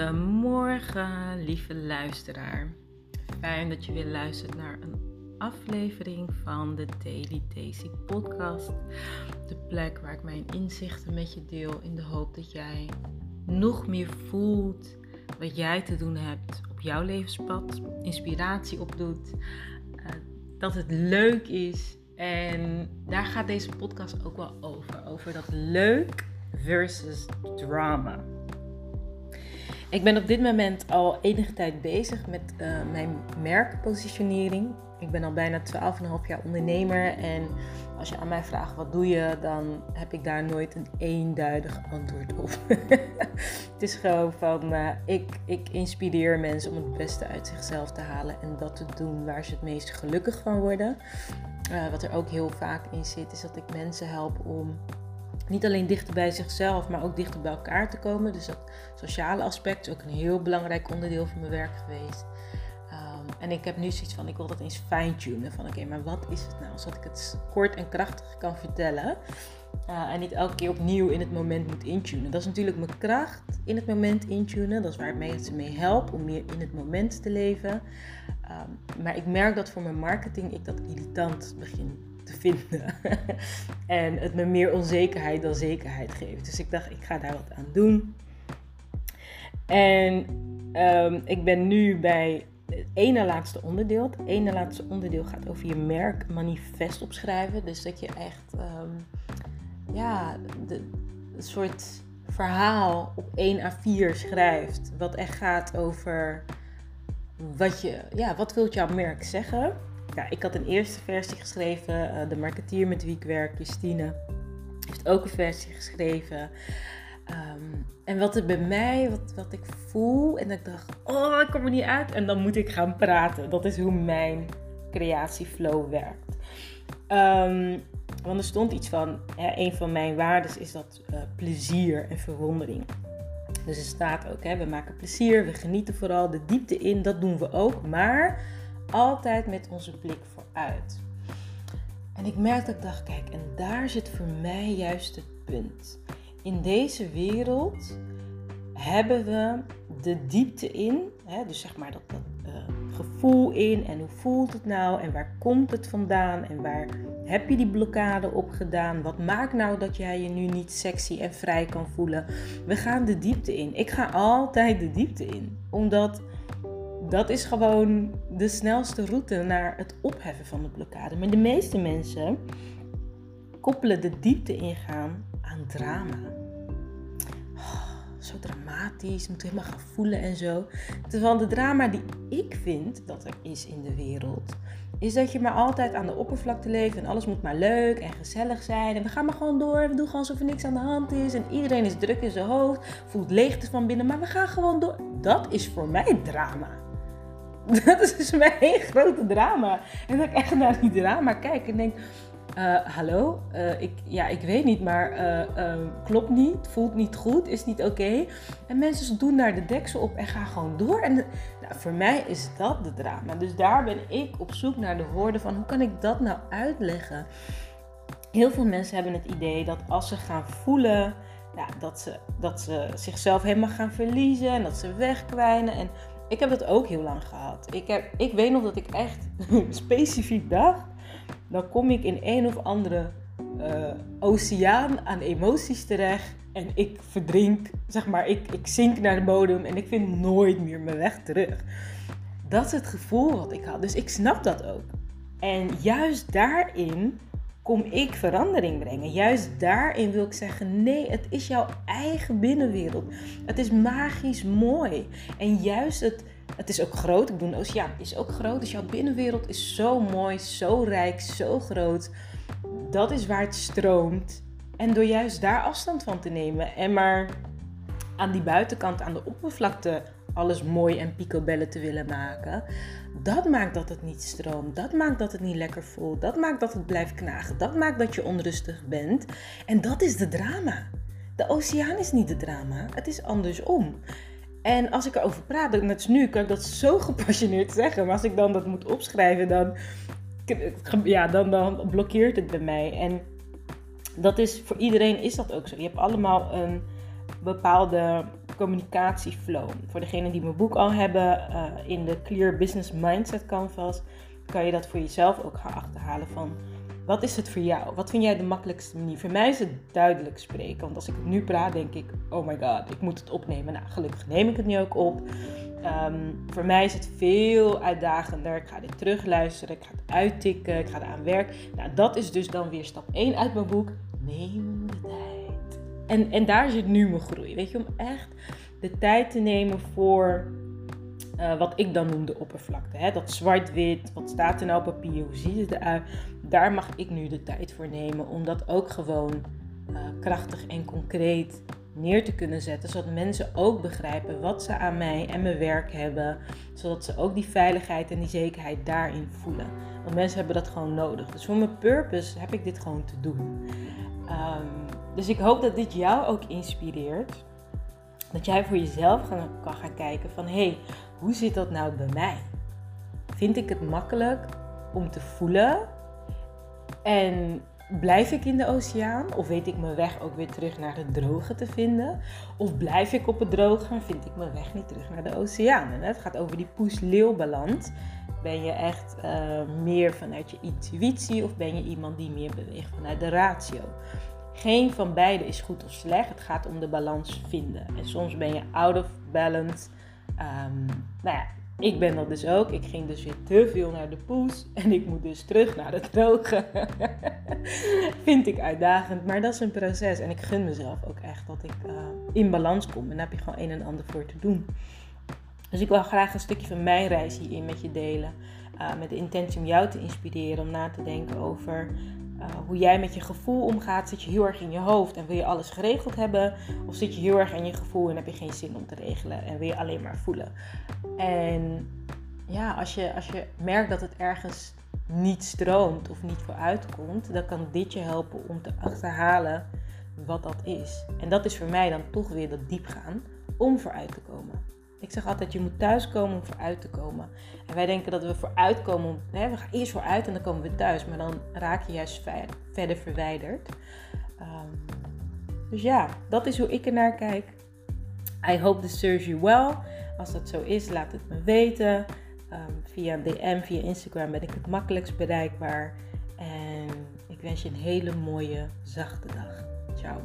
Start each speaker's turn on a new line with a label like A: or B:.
A: Goedemorgen, lieve luisteraar. Fijn dat je weer luistert naar een aflevering van de Daily Daisy podcast. De plek waar ik mijn inzichten met je deel in de hoop dat jij nog meer voelt wat jij te doen hebt op jouw levenspad, inspiratie opdoet, uh, dat het leuk is. En daar gaat deze podcast ook wel over. Over dat leuk versus drama. Ik ben op dit moment al enige tijd bezig met uh, mijn merkpositionering. Ik ben al bijna 12,5 jaar ondernemer en als je aan mij vraagt wat doe je, dan heb ik daar nooit een eenduidig antwoord op. het is gewoon van, uh, ik, ik inspireer mensen om het beste uit zichzelf te halen en dat te doen waar ze het meest gelukkig van worden. Uh, wat er ook heel vaak in zit, is dat ik mensen help om niet alleen dichter bij zichzelf, maar ook dichter bij elkaar te komen. Dus dat sociale aspect is ook een heel belangrijk onderdeel van mijn werk geweest. Um, en ik heb nu zoiets van, ik wil dat eens fine-tunen. Van oké, maar wat is het nou? Zodat ik het kort en krachtig kan vertellen. Uh, en niet elke keer opnieuw in het moment moet intunen. Dat is natuurlijk mijn kracht, in het moment intunen. Dat is waar ik mensen mee help om meer in het moment te leven. Um, maar ik merk dat voor mijn marketing ik dat irritant begin vinden. en het me meer onzekerheid dan zekerheid geeft. Dus ik dacht, ik ga daar wat aan doen. En um, ik ben nu bij het ene laatste onderdeel. Het ene laatste onderdeel gaat over je merk manifest opschrijven. Dus dat je echt um, ja, de, een soort verhaal op 1 A4 schrijft. Wat echt gaat over wat je, ja, wat wil jouw merk zeggen? Ja, ik had een eerste versie geschreven. Uh, de marketeer met wie ik werk, Justine, heeft ook een versie geschreven. Um, en wat er bij mij, wat, wat ik voel, en ik dacht, oh, ik kom er niet uit. En dan moet ik gaan praten. Dat is hoe mijn creatieflow werkt. Um, want er stond iets van, hè, een van mijn waarden is dat uh, plezier en verwondering. Dus er staat ook, hè, we maken plezier, we genieten vooral, de diepte in, dat doen we ook. Maar altijd met onze blik vooruit. En ik merkte dat ik dacht, kijk, en daar zit voor mij juist het punt. In deze wereld hebben we de diepte in, hè, dus zeg maar dat, uh, gevoel in en hoe voelt het nou en waar komt het vandaan en waar heb je die blokkade op gedaan? Wat maakt nou dat jij je nu niet sexy en vrij kan voelen? We gaan de diepte in. Ik ga altijd de diepte in, omdat dat is gewoon de snelste route naar het opheffen van de blokkade. Maar de meeste mensen koppelen de diepte ingaan aan drama. Oh, zo dramatisch, moet helemaal gaan voelen en zo. Terwijl de drama die ik vind dat er is in de wereld, is dat je maar altijd aan de oppervlakte leeft en alles moet maar leuk en gezellig zijn. En we gaan maar gewoon door, we doen gewoon alsof er niks aan de hand is. En iedereen is druk in zijn hoofd, voelt leegte van binnen, maar we gaan gewoon door. Dat is voor mij drama. Dat is dus mijn grote drama. En dat ik echt naar die drama kijk en denk... Uh, hallo, uh, ik, ja, ik weet niet, maar uh, klopt niet, voelt niet goed, is niet oké. En mensen doen daar de deksel op en gaan gewoon door. En nou, voor mij is dat de drama. Dus daar ben ik op zoek naar de woorden van hoe kan ik dat nou uitleggen? Heel veel mensen hebben het idee dat als ze gaan voelen, dat, ze, dat ze zichzelf helemaal gaan verliezen en dat ze wegkwijnen. En ik heb het ook heel lang gehad. Ik, heb, ik weet nog dat ik echt specifiek dacht, dan kom ik in een of andere uh, oceaan aan emoties terecht. En ik verdrink, zeg maar, ik, ik zink naar de bodem en ik vind nooit meer mijn weg terug. Dat is het gevoel wat ik had. Dus ik snap dat ook. En juist daarin kom ik verandering brengen. Juist daarin wil ik zeggen: nee, het is jouw eigen binnenwereld. Het is magisch mooi. En juist het, het is ook groot. Ik bedoel, een oceaan is ook groot. Dus jouw binnenwereld is zo mooi, zo rijk, zo groot. Dat is waar het stroomt. En door juist daar afstand van te nemen en maar aan die buitenkant, aan de oppervlakte, alles mooi en picobellen te willen maken. Dat maakt dat het niet stroomt. Dat maakt dat het niet lekker voelt. Dat maakt dat het blijft knagen. Dat maakt dat je onrustig bent. En dat is de drama. De oceaan is niet de drama. Het is andersom. En als ik erover praat, net nu kan ik dat zo gepassioneerd zeggen. Maar als ik dan dat moet opschrijven, dan, ja, dan, dan blokkeert het bij mij. En dat is voor iedereen is dat ook zo. Je hebt allemaal een bepaalde communicatieflow. Voor degenen die mijn boek al hebben, uh, in de Clear Business Mindset Canvas, kan je dat voor jezelf ook gaan achterhalen van wat is het voor jou? Wat vind jij de makkelijkste manier? Voor mij is het duidelijk spreken. Want als ik het nu praat, denk ik: oh my god, ik moet het opnemen. Nou, gelukkig neem ik het nu ook op. Ehm, voor mij is het veel uitdagender. Ik ga dit terugluisteren, ik ga het uittikken, ik ga eraan werken. Nou, dat is dus dan weer stap 1 uit mijn boek. Neem de tijd. En, en daar zit nu mijn groei. Weet je, om echt de tijd te nemen voor uh, wat ik dan noem de oppervlakte. Hè? Dat zwart-wit, wat staat er nou op papier, hoe ziet het eruit? Daar mag ik nu de tijd voor nemen om dat ook gewoon uh, krachtig en concreet neer te kunnen zetten. Zodat mensen ook begrijpen wat ze aan mij en mijn werk hebben. Zodat ze ook die veiligheid en die zekerheid daarin voelen. Want mensen hebben dat gewoon nodig. Dus voor mijn purpose heb ik dit gewoon te doen. Um, dus ik hoop dat dit jou ook inspireert. Dat jij voor jezelf kan gaan kijken van hé, hey, hoe zit dat nou bij mij? Vind ik het makkelijk om te voelen? En blijf ik in de oceaan? Of weet ik mijn weg ook weer terug naar het droge te vinden? Of blijf ik op het droge en vind ik mijn weg niet terug naar de oceaan? Het gaat over die poes-leeuw-balans. Ben je echt uh, meer vanuit je intuïtie of ben je iemand die meer beweegt vanuit de ratio? Geen van beide is goed of slecht. Het gaat om de balans vinden. En soms ben je out of balance Um, nou ja, ik ben dat dus ook. Ik ging dus weer te veel naar de poes en ik moet dus terug naar het droge. Vind ik uitdagend, maar dat is een proces. En ik gun mezelf ook echt dat ik uh, in balans kom. En daar heb je gewoon een en ander voor te doen. Dus ik wil graag een stukje van mijn reis hierin met je delen. Uh, met de intentie om jou te inspireren om na te denken over uh, hoe jij met je gevoel omgaat. Zit je heel erg in je hoofd en wil je alles geregeld hebben? Of zit je heel erg in je gevoel en heb je geen zin om te regelen en wil je alleen maar voelen? En ja, als je, als je merkt dat het ergens niet stroomt of niet vooruit komt, dan kan dit je helpen om te achterhalen wat dat is. En dat is voor mij dan toch weer dat diep gaan om vooruit te komen. Ik zeg altijd, je moet thuiskomen om vooruit te komen. En wij denken dat we vooruit komen, hè, we gaan eerst vooruit en dan komen we thuis. Maar dan raak je juist verder verwijderd. Um, dus ja, dat is hoe ik er naar kijk. I hope this serves you well. Als dat zo is, laat het me weten. Um, via een DM, via Instagram ben ik het makkelijkst bereikbaar. En ik wens je een hele mooie, zachte dag. Ciao.